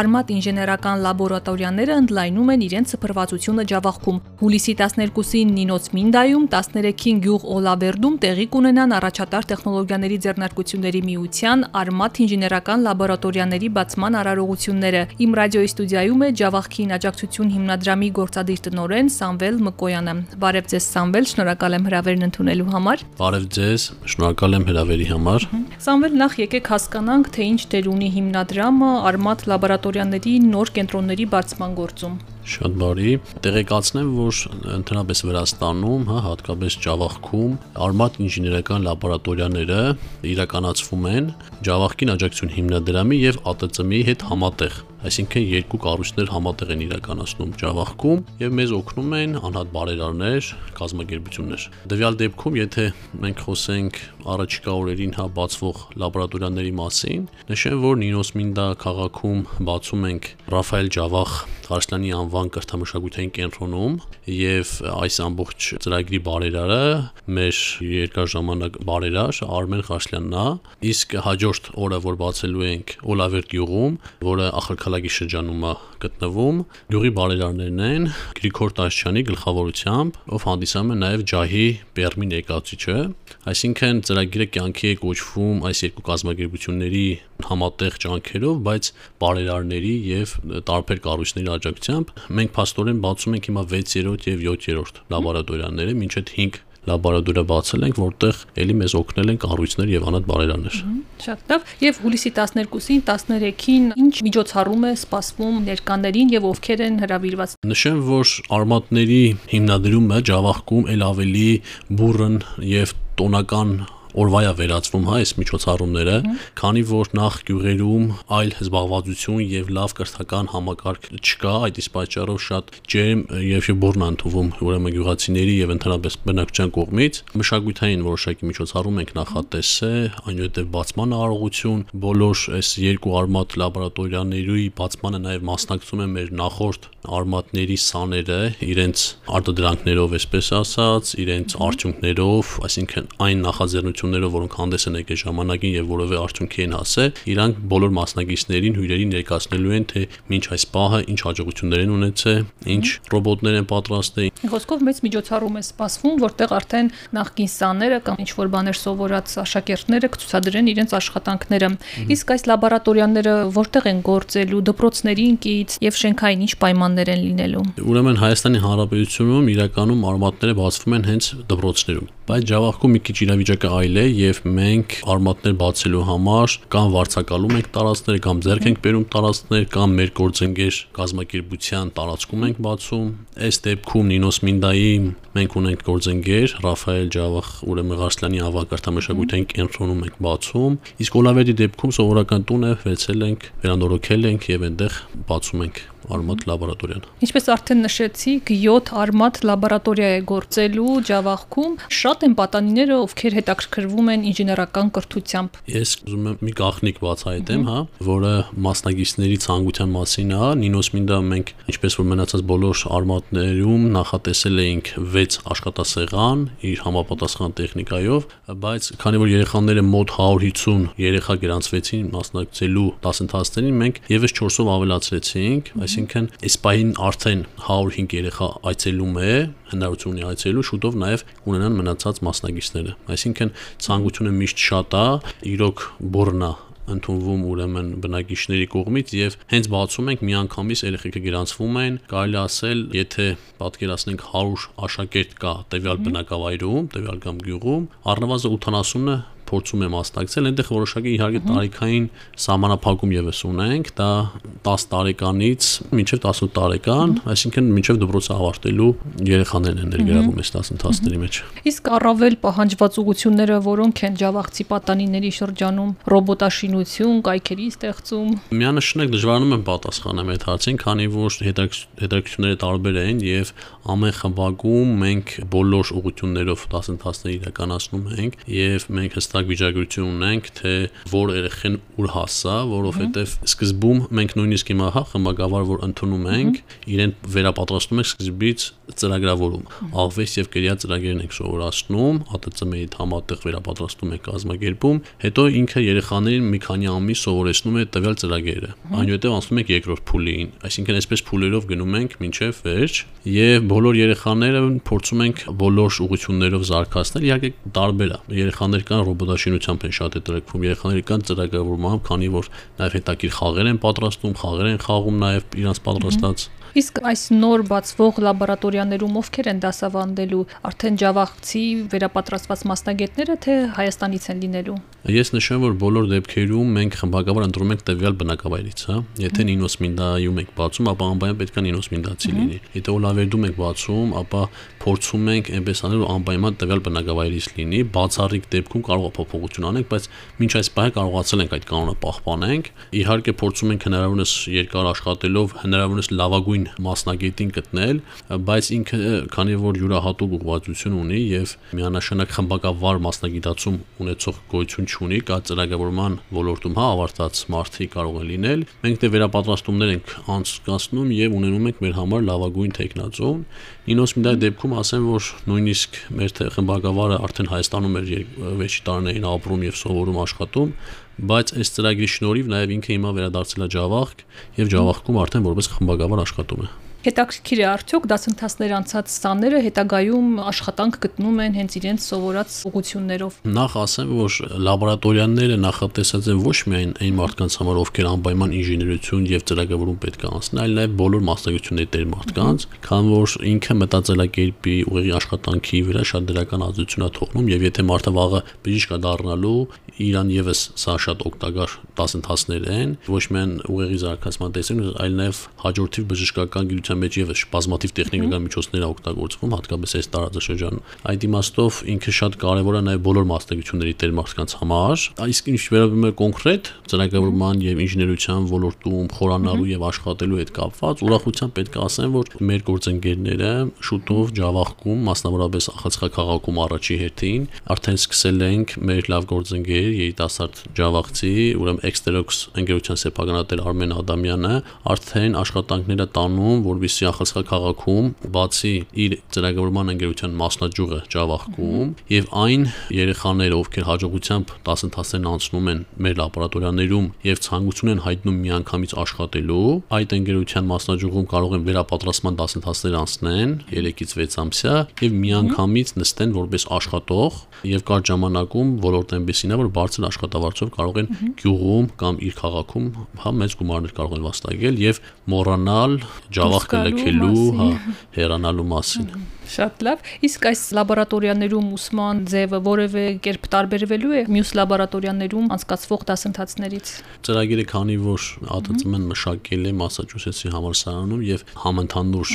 Արմատ ինժեներական լաբորատորիաները ընդլայնում են իրենց սփռվածությունը Ջավախքում։ Հուլիսի 12-ին Նինոց Մինդայում, 13-ին Գյուղ Օլավերդում տեղի կունենան առաջատար տեխնոլոգիաների ձեռնարկությունների միության Արմատ ինժեներական լաբորատորիաների բացման արարողությունները։ Իմ ռադիոյի ստուդիայում է Ջավախքին աջակցություն հիմնադրամի գործադիր տնօրեն Սամվել Մկոյանը։ Բարև ձեզ Սամվել, շնորհակալ եմ հրավերն ընդունելու համար։ Բարև ձեզ, շնորհակալ եմ հրավերի համար։ Սամվել, նախ եկեք հասկանանք, թե ինչ դեր ունի հիմնադրամը Արմատ լաբորատորիա լաբորատորիաների նոր կենտրոնների բացման գործում։ Շատ բարի։ Տեղեկացնեմ, որ ընդհանրապես Վրաստանում, հա, հատկապես Ջավախքում արմատ ինժեներական լաբորատորիաները իրականացվում են Ջավախքին աջակցություն հիմնադրամի եւ ԱՏՑՄ-ի հետ համատեղ այսինքն երկու կառույցներ համատեղ են իրականացնում Ջավախքում եւ մեզ օգնում են անհատ բարերարներ, կազմակերպություններ։ Դվյալ դեպքում, եթե մենք խոսենք առաջիկա օրերին հա բացվող լաբորատորիաների մասին, նշեմ, որ Նինոս Մինդա քաղաքում բացում ենք Ռաֆայել Ջավախ Արսլանի անվան կրթամշակութային կենտրոնում եւ այս ամբողջ ծրագրի բարերարը մեր երկար ժամանակ բարերար Արմեն Ղաշլյանն է իսկ հաջորդ օրը որ բացելու ենք Օլավերտ յուղում որը Ախալքալակի շրջանում է գտնվում յուղի բարերարներն են Գրիգոր Տաշչյանի գլխավորությամբ ով հանդիսանում է նաեւ ջահի Պերմի ներկայացուցիչը այսինքն ծրագիրը կյանքի է կոչվում այս երկու կազմակերպությունների համատեղ ջանքերով բայց բարերարների եւ տարբեր կառույցների աջակցությամբ մենք փաստորեն բացում ենք հիմա 6-րդ եւ 7-րդ լաբորատորիաները, մինչեւ 5 լաբորատորիա բացել ենք, որտեղ ելի մեզ օգնել են կառույցներ եւ անհատ բարերաններ։ Շատ լավ։ Եվ հուլիսի 12-ին, 13-ին ինչ միջոցառում է սպասվում ներկաներին եւ ովքեր են հրավիրված։ Նշեմ, որ արմատների հիմնադրումը Ջավախքում ել ավելի բուրըն եւ տոնական օրվայա վերածվում հա այս միջոցառումները, քանի որ նախ գյուղերում այլ զբաղվածություն եւ լավ կրթական համակարգ չկա, այդ իսկ պատճառով շատ ջերմ եւ բուրն ընդուվում ուրեմն գյուղացիների եւ ընդհանրապես բնակչության կողմից մշակութային որոշակի միջոցառում ենք նախատեսել, այնուհետեւ բացման արարողություն, բոլոր այս երկու արմատ լաբորատորիաների բացմանը նաեւ մասնակցում են մեր նախորդ արմատների սաները իրենց արտադրանքներով, այսպես ասած, իրենց արդյունքներով, այսինքն այն նախաձեռնություն ընկերությունները, որոնք հանդես են եկել ժամանակին եւ որովե արդյունքի են հասել, իրանք բոլոր մասնակիցներին հյուրերին ներկայացնելու են, թե ինչ այս պահը ինչ հաջողություններ են ունեցել, ինչ ռոբոտներ են պատրաստել։ Խոսքով մեծ միջոցառում է սպասվում, որտեղ արդեն նախկին սաները կամ ինչ որ բաներ սովորած աշակերտները կցուցադրեն իրենց աշխատանքները։ Իսկ այս լաբորատորիաները որտեղ են գործելու, դպրոցների ինքից եւ շենքային ինչ պայմաններ են լինելու։ Ուրեմն Հայաստանի Հանրապետությունում իրականում արմատները բացվում են հենց դպրոցներում բայց Ջավախքում մի քիչ իրավիճակը այլ է եւ մենք արմատներ բացելու համար կամ վարձակալում ենք տարածքներ կամ ձեռք ենք բերում տարածքներ կամ մեր գործընկեր գազམ་ակերպության տարածքում ենք բացում այս դեպքում Նինոս Մինդայի մենք ունենք գործընկեր Ռաֆայել Ջավախ ուրեմն Ղարսլյանի ավագարտամշակութային կենտրոնում ենք բացում իսկ Օլավերի դեպքում սովորական տունը վերցել ենք վերանորոգել ենք եւ այնտեղ բացում ենք արմատ լաբորատորիան։ Ինչպես արդեն նշեցիք, 7 արմատ լաբորատորիա է գործելու Ջավախքում։ Շատ են պատանիները, ովքեր հետաքրքրվում են ինժեներական կրթությամբ։ Ես ուզում եմ մի գաղտնիք բացահայտեմ, հա, որը մասնագետների ցանկության մասին է։ Նինոս Մինդա մենք, ինչպես որ մնացած բոլոր արմատներում նախատեսել էինք 6 աշխատասեղան իր համապատասխան տեխնիկայով, բայց քանի որ երեխաները մոտ 150 երեխա գրանցվեցին մասնակցելու դասընթացներին, մենք եւս 4-ով ավելացրեցինք, այսինքն այսինքն այս պահին արդեն 105 երեխա այցելում է, հնարավորություն ունի այցելելու, շուտով նաև ունենան մնացած մասնագետները։ Այսինքն ցանկությունը միշտ շատ է, իրոք բորնա ընդունվում ուրեմն բնակիչների կողմից եւ հենց բացում ենք միանգամից երեխեքը գրանցվում են կարելի ասել եթե պատկերացնենք 100 աշակերտ կա տվյալ բնակավայրում տվյալ կամ գյուղում առնվազն 80-ը փորձում եմ մասնակցել, այնտեղ որոշակի իհարկե տարիքային սահմանափակում եւս ունենք, դա 10 տարեկանից մինչև 18 տարեկան, այսինքն մինչև դպրոցը ավարտելու երեխաներն են ներգրավում այս դասընթացների մեջ։ Իսկ առավել պահանջված ուղությունները որոնք են Java-ղցի պատանիների շրջանում, ռոբոտաշինություն, կայքերի ստեղծում։ Միանշանակ դժվարանում եմ պատասխանել այդ հարցին, քանի որ հետաքրքրությունները տարբեր են եւ ամեն խմբակում մենք բոլոր ուղություններով դասընթացներ իրականացնում ենք եւ մենք հստակ հստակ վիճակագրություն ունենք, թե որ երեխեն ուր հասա, որովհետև սկզբում մենք նույնիսկ հիմա հա խմբագավար որ ընդունում ենք, իրեն վերապատրաստում ենք սկզբից ծրագրավորում։ Աղվես եւ կրիա ծրագրերն ենք սովորացնում, ԱՏՑՄ-ի համատեղ վերապատրաստում ենք կազմակերպում, հետո ինքը երեխաներին մի քանի ամիս սովորեցնում է տվյալ ծրագրերը։ Այնուհետև անցնում ենք երկրորդ փուլին, այսինքն այսպես փուլերով գնում ենք մինչև վերջ եւ բոլոր երեխաները փորձում ենք բոլոր ուղություններով զարգացնել, իհարկե տարբեր է։ Երեխաներ կան ռոբոտաշինությամբ են շատ հետաքրքվում, երեխաներ կան ծրագրավորմամբ, քանի որ նաեւ հետաքրքիր խաղեր են պատրաստում, խաղեր են խաղում նաեւ իրանց պատրաստած Իսկ այս նոր բացվող լաբորատորիաներում ովքեր են դասավանդելու, արդեն Java-ցի վերապատրաստված մասնագետները, թե Հայաստանից են լինելու։ Ես նշեմ, որ բոլոր դեպքերում մենք խմբակավոր ընտրում ենք տվյալ բնակավայրից, հա։ Եթե Նինոս Մինդայում եք բացում, ապա անպայման պետք է Նինոս Մինդացի լինի։ Եթե Օլավերդում եք բացում, ապա փորձում ենք այնպես անել, որ անպայման տվյալ բնակավայրից լինի։ Բացառիկ դեպքում կարող է փոփոխություն անենք, բայց մինչ այս պահը կարողացել ենք այդ կանոնը պահպանենք։ Իհարկե փորձում ենք հնարավորինս երկար աշխատելով հնարավորինս լավագույն մասնագետին գտնել, բայց ինքը քանի որ յուրահատուկ ուղղվածություն ունի եւ միանշանակ խմբակավար մասնագիտացում ունեցող գոյություն չունի, կա ծրագրավորման ոլորտում հա ավարտած մարդիկ կարող են լինել։ Մենք դե վերապատրաստումներ ենք անցկացնում եւ ունենում ենք մեր համար լավագույն տեխնացուն։ Ինոս մի դեպքում ասեմ, որ նույնիսկ մեր խմբակավարը արդեն Հայաստանում էր վերջի տարիներին ապրում եւ սովորում աշխատում, բայց այս ծրագրի շնորհիվ նաև ինքը հիմա վերադարձել է Ջավախք եւ Ջավախքում արդեն որպես խմբակավար աշխատում է։ Հետաքրքիր է արդյոք դասընթացներ անցած սաները հետագայում աշխատանք գտնում են հենց իրենց սովորած ուղություններով։ Նախ ասեմ, որ լաբորատորիաները նախատեսած են ոչ միայն այն մարդկանց համար, ովքեր անպայման ինժեներություն եւ ծրագրավորում պետք է անցնեն, այլ նաեւ բոլոր մասնագիտությունների տեր մարդկանց, քան որ ինքը մտածելակերպի ուղեղի աշխատանքի վրա շատ դրական ազդեցություն է թողնում եւ եթե մարդը վաղը բժիշկ է դառնալու, իրան եւս սա շատ օգտակար դասընթացներ են, ոչ միայն ուղեղի զարգացման տեսանկյունից, այլ նաեւ հաջորդիվ բժշկական գիտության մեջ եւս բազմաթիվ տեխնիկական միջոցներ է օգտագործվում, հատկապես այս տարածաշրջանում։ Այդ իմաստով ինքը շատ կարեւոր է նաեւ բոլոր մասնագիտությունների տեր մարդկանց համար։ Իսկ ինչ վերաբերում է կոնկրետ ծրագրավորման եւ ինժեներության ոլորտում խորանալու եւ աշխատելու հետ կապված, ուրախությամբ պետք է ասեմ, որ մեր գործընկերները շուտով Ջավախքում, մասնավորապես Ախացխա քաղաքում առաջի հերթին արդեն սկսել ենք մեր լավ գործընկեր երիտասարդ Ջավախցի, ուրեմն Exterox ընկերության սեփականատեր Արմեն Ադամյանը արդեն աշխատանքները տանում, որ որպեսզի Ախալսխա քաղաքում բացի իր ծրագրավորման ընկերության մասնաճյուղը Ջավախքում եւ այն երեխաները, ովքեր հաջողությամբ դասընթացներն անցնում են մեր լաբորատորիաներում եւ ցանկություն են հայտնում միանգամից աշխատելու, այդ ընկերության մասնաճյուղում կարող են վերապատրաստման դասընթացներ անցնեն 3-ից 6 ամսյա եւ միանգամից նստեն որպես աշխատող եւ կար ժամանակում ոլորտը այնպեսին է որ բարձր աշխատավարձով կարող են գյուղում կամ իր քաղաքում հա մեծ գումարներ կարող են վաստակել եւ մոռանալ Java կլքելու, հա, հեռանալու մասին։ Շատ լավ։ Իսկ այս լաբորատորիաներում ուսման ձևը որևէ կերպ տարբերվելու է մյուս լաբորատորիաներում անցկացվող դասընթացներից։ Ծրագիրը քանի որ ԱՏՑՄ-ն մշակել է Մասաչուսեթսի համալսարանում եւ համընդհանուր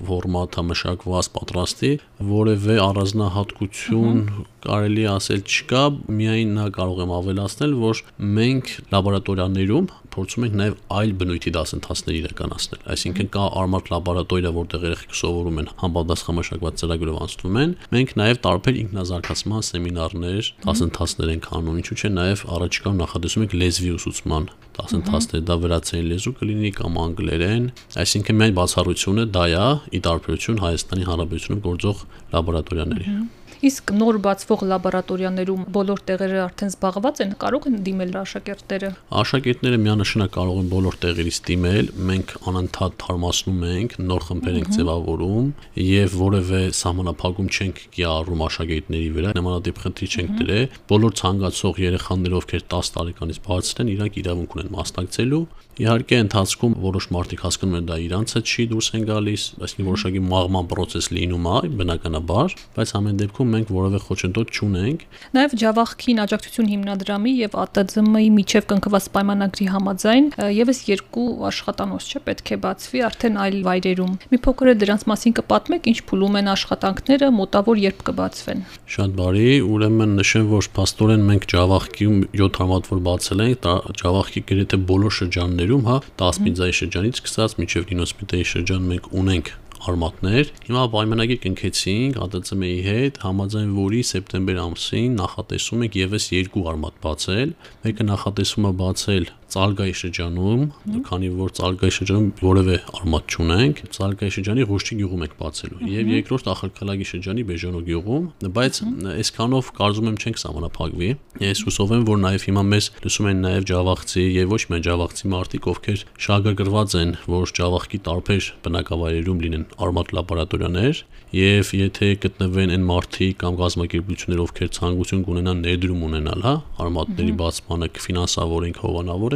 ֆորմատը մշակված պատրաստի, որևէ առանձնահատկություն կարելի ասել չկա, միայն նա կարող եմ ավելացնել, որ մենք լաբորատորիաներում փորձում ենք նաև այլ բնույթի դասընթացներ իրականացնել։ Այսինքն կա արմատ լաբորատորիա, որտեղ երեխեք սովորում են համապատասխան մշակված ծրագրով անցնում են։ Մենք նաև տարբեր ինքնազարգացման սեմինարներ, դասընթացներ ենք անում, ինչու՞ չէ նաև առաջիկայում նախատեսում ենք լեզվի ուսուցման դասընթացներ, դա վրացերեն լեզու կլինի կամ անգլերեն, այսինքն միայն բացառությունը դա է՝ ի տարբերություն Հայաստանի Հանրապետությունում գործող լաբորատորիաների։ Իսկ նոր բացվող լաբորատորիաներում բոլոր տեղերը արդեն զբաղված են, կարող են դիմել աշակերտները։ Աշակերտները միանշանակ կարող են բոլոր տեղերից դիմել, մենք անընդհատ թարմացնում ենք, նոր խմբեր ենք ձևավորում եւ որևէ սահմանափակում չենք կիառում աշակերտների վրա, նմանատիպ խնդրի չենք դրել։ Բոլոր ցանկացող երեխաներ, ովքեր 10 տարեկանից բարձր են, իրանք իրավունք ունեն մասնակցելու Իհարկե ընթացքում որոշ մարդիկ հասկանում են դա իրանցը չի դուրս են գալիս, այսինքն որոշակի մաղման process լինում է, բնականաբար, բայց ամեն դեպքում մենք որևէ խոչընդոտ չունենք։ Նաև Java-ին աջակցություն հիմնադրամի եւ ԱՏԶՄ-ի միջև կնքված պայմանագրի համաձայն եւս երկու աշխատանոց չէ պետք է բացվի արդեն այլ վայրերում։ Մի փոքր է դրանց մասին կպատմեք, ինչ փուլում են աշխատանքները, մոտավոր երբ կբացվեն։ Շատ բարի, ուրեմն նշեմ, որ փաստորեն մենք Java-ում 7 համատվոր բացել ենք, Java-ի գրեթե բոլոր շրջաններում հա, 10 միլիզայի շրջանից սկսած մինչև 90 միլիայի շրջան մենք ունենք արմատներ։ Հիմա պայմանագիր կնքեցինք ԱՏՑՄ-ի հետ, համաձայն որի սեպտեմբեր ամսին նախատեսում ենք եւս երկու արմատ բացել։ Մեկը նախատեսում է բացել Ծալգայի շրջանում, քանի որ Ծալգայի շրջանում որևէ արմատ չունենք, Ծալգայի շրջանի Ղուշտի գյուղում ենք բացելու եւ երկրորդ Ախալքալագի շրջանի Բեժանո գյուղում, բայց այսքանով կարծում եմ չենք սահմանափակվի։ Ես հուսով եմ, որ նաեւ հիմա մեզ լսում են նաեւ Ջավախցի եւ ոչ միայն Ջավախցի մարդիկ, ովքեր շահագրգռված են, որ Ջավախքի տարբեր բնակավայրերում լինեն արմատ լաբորատորիաներ եւ եթե գտնվեն այն մարդիկ կամ գազམ་ակերպություններ, ովքեր ցանկություն կունենան ներդրում ունենալ, հա, արմատների բացմանը կֆինանսավորենք,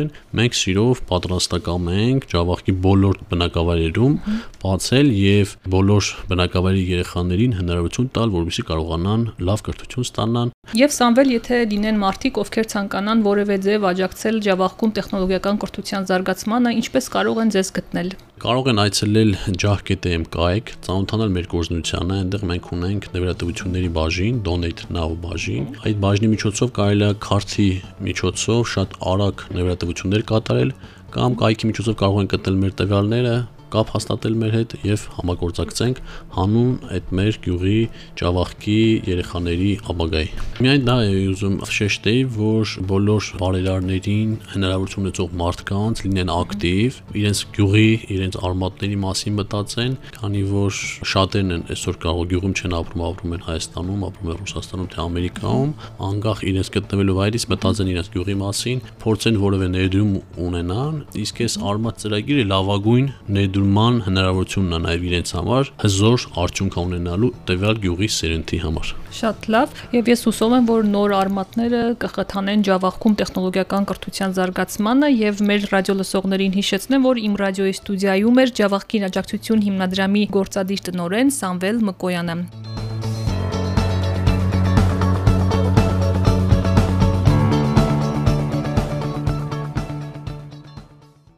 հովանավորեն, մենք սիրով պատրաստակամ ենք Ջավախքի բոլոր բնակավայրերում բացել եւ բոլոր բնակավայրի երեխաներին հնարավորություն տալ, որովհետեւ կարողանան լավ կրթություն ստանան Եվ Սամվել, եթե լինեն մարդիկ, ովքեր ցանկանան որևէ ձև աջակցել Ջավախքում տեխնոլոգիական կրթության զարգացմանը, ինչպես կարող են ձեզ գտնել։ Կարող են այցելել կայք, ծանոթանալ մեր գործունեությանը, այնտեղ մենք ունենք նվիրատվությունների բաժին, donate now բաժին։ Այդ բաժնի միջոցով կարելի է քարտի միջոցով շատ արագ նվիրատվություններ կատարել կամ կայքի միջոցով կարող են գտնել մեր տվյալները, կապ հաստատել մեր հետ եւ համագործակցենք հանուն այդ մեր գյուղի Ջավախքի երեխաների ապագայի։ Միայն դա է ուզում շեշտեի, որ բոլոր բարերարներին հնարավորություն ունեցող մարդկանց լինեն ակտիվ, իրենց գյուղի, իրենց արմատների մասին մտածեն, քանի որ շատերն են այսօր կարող գյուղում չեն ապրում, ապրում են Հայաստանում, ապրում են Ռուսաստանում, թե Ամերիկայում, անկախ իրենց գտնվելու վայրից մտածեն իրենց գյուղի մասին, փորձեն որևէ ներդրում ունենան, իսկ այս արմատ ծրագիրը լավագույն ներդրում ներդրման հնարավորությունն է նաև իրենց համար հզոր արդյունք ունենալու տվյալ գյուղի սերնդի համար։ Շատ լավ, եւ ես հուսով եմ, որ նոր արմատները կխթանեն Ջավախքում տեխնոլոգիական կրթության զարգացմանը եւ մեր ռադիոլսողներին հիշեցնեմ, որ իմ ռադիոյի ստուդիայում էր Ջավախքին աջակցություն հիմնադրամի գործադիր տնօրեն Սամվել Մկոյանը։